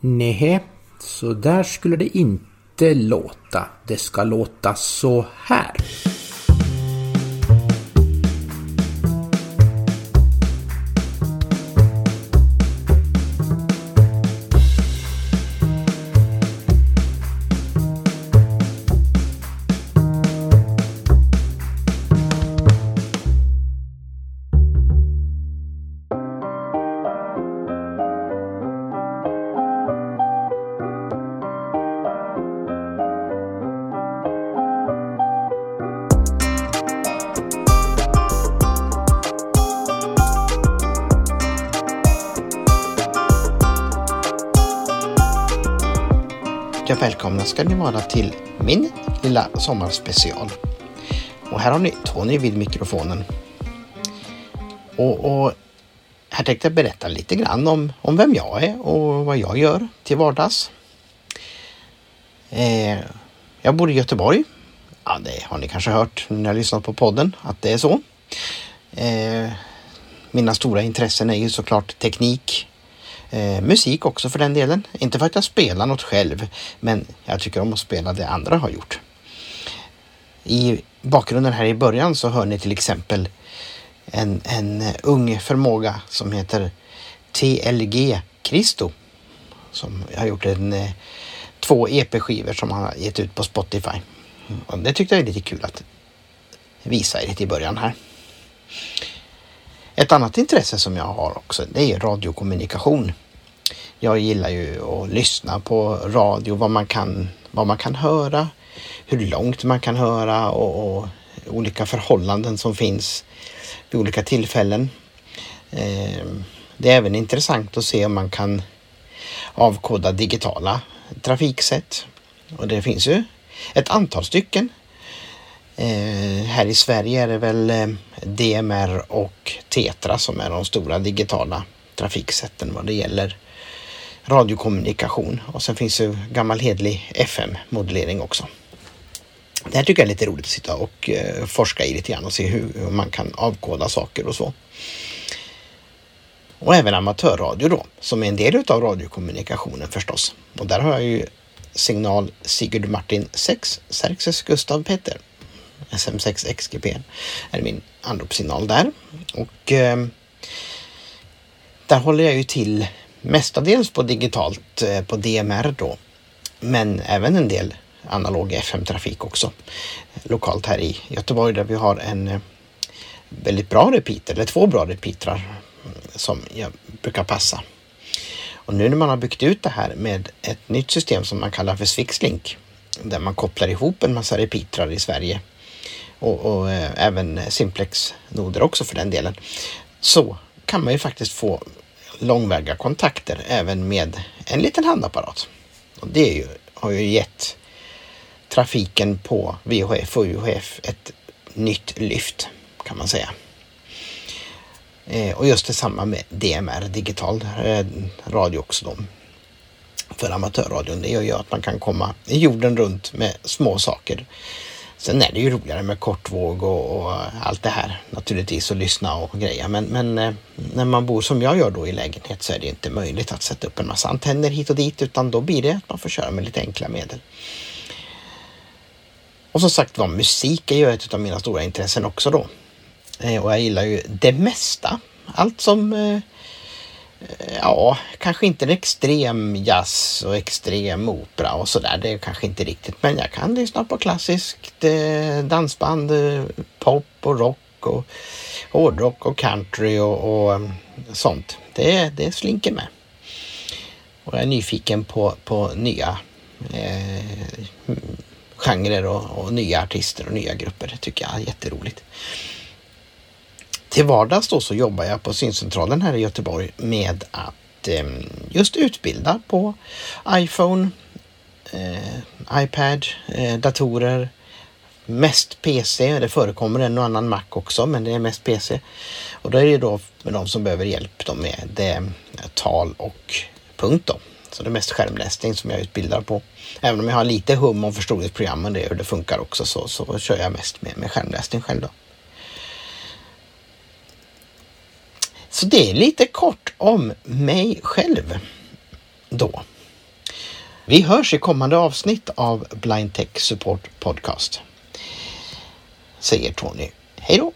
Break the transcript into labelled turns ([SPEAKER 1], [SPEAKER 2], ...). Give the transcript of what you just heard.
[SPEAKER 1] Nej, så där skulle det inte låta. Det ska låta så här.
[SPEAKER 2] Ja, välkomna ska ni vara till min lilla sommarspecial. Och här har ni Tony vid mikrofonen. Och, och här tänkte jag berätta lite grann om, om vem jag är och vad jag gör till vardags. Eh, jag bor i Göteborg. Ja, det har ni kanske hört när ni har lyssnat på podden att det är så. Eh, mina stora intressen är ju såklart teknik, Eh, musik också för den delen. Inte för att jag spelar något själv, men jag tycker om att spela det andra har gjort. I bakgrunden här i början så hör ni till exempel en, en ung förmåga som heter TLG Christo. Som har gjort en, eh, två EP-skivor som han har gett ut på Spotify. Och det tyckte jag är lite kul att visa er lite i början här. Ett annat intresse som jag har också det är radiokommunikation. Jag gillar ju att lyssna på radio, vad man kan, vad man kan höra, hur långt man kan höra och, och olika förhållanden som finns vid olika tillfällen. Eh, det är även intressant att se om man kan avkoda digitala trafiksätt. Och det finns ju ett antal stycken Eh, här i Sverige är det väl eh, DMR och Tetra som är de stora digitala trafiksätten vad det gäller radiokommunikation. Och sen finns ju gammal hedlig FM-modellering också. Det här tycker jag är lite roligt att sitta och eh, forska i lite grann och se hur, hur man kan avkoda saker och så. Och även amatörradio då, som är en del av radiokommunikationen förstås. Och där har jag ju signal Sigurd Martin 6, Xerxes Gustav Peter SM6 XGP är min anropssignal där. Och eh, där håller jag ju till mestadels på digitalt eh, på DMR då. Men även en del analog FM-trafik också. Lokalt här i Göteborg där vi har en eh, väldigt bra repeater, eller två bra repeatrar mm, som jag brukar passa. Och nu när man har byggt ut det här med ett nytt system som man kallar för Swixlink där man kopplar ihop en massa repeatrar i Sverige och, och eh, även Simplex-noder också för den delen, så kan man ju faktiskt få långväga kontakter även med en liten handapparat. Och det ju, har ju gett trafiken på VHF och UHF ett nytt lyft kan man säga. Eh, och just detsamma med DMR, digital eh, radio också då. För amatörradion. Det gör ju att man kan komma jorden runt med små saker Sen är det ju roligare med kortvåg och, och allt det här naturligtvis att lyssna och greja. Men, men eh, när man bor som jag gör då i lägenhet så är det inte möjligt att sätta upp en massa antenner hit och dit utan då blir det att man får köra med lite enkla medel. Och som sagt var, musik är ju ett av mina stora intressen också då. Eh, och jag gillar ju det mesta. Allt som eh, Eh, ja, kanske inte en extrem jazz och extrem opera och sådär. Det är kanske inte riktigt, men jag kan lyssna på klassiskt eh, dansband, eh, pop och rock och hårdrock och country och, och eh, sånt. Det, det slinker med. Och jag är nyfiken på, på nya eh, genrer och, och nya artister och nya grupper. Det tycker jag är jätteroligt. Till vardags då så jobbar jag på syncentralen här i Göteborg med att eh, just utbilda på iPhone, eh, iPad, eh, datorer, mest PC. Det förekommer en och annan Mac också, men det är mest PC. Och då är det då med de som behöver hjälp då med det, eh, tal och punkt då. Så det är mest skärmläsning som jag utbildar på. Även om jag har lite hum om förstoringsprogrammen, det hur det funkar också, så, så kör jag mest med, med skärmläsning själv då. Så det är lite kort om mig själv då. Vi hörs i kommande avsnitt av Blind Tech Support Podcast. Säger Tony. Hej då!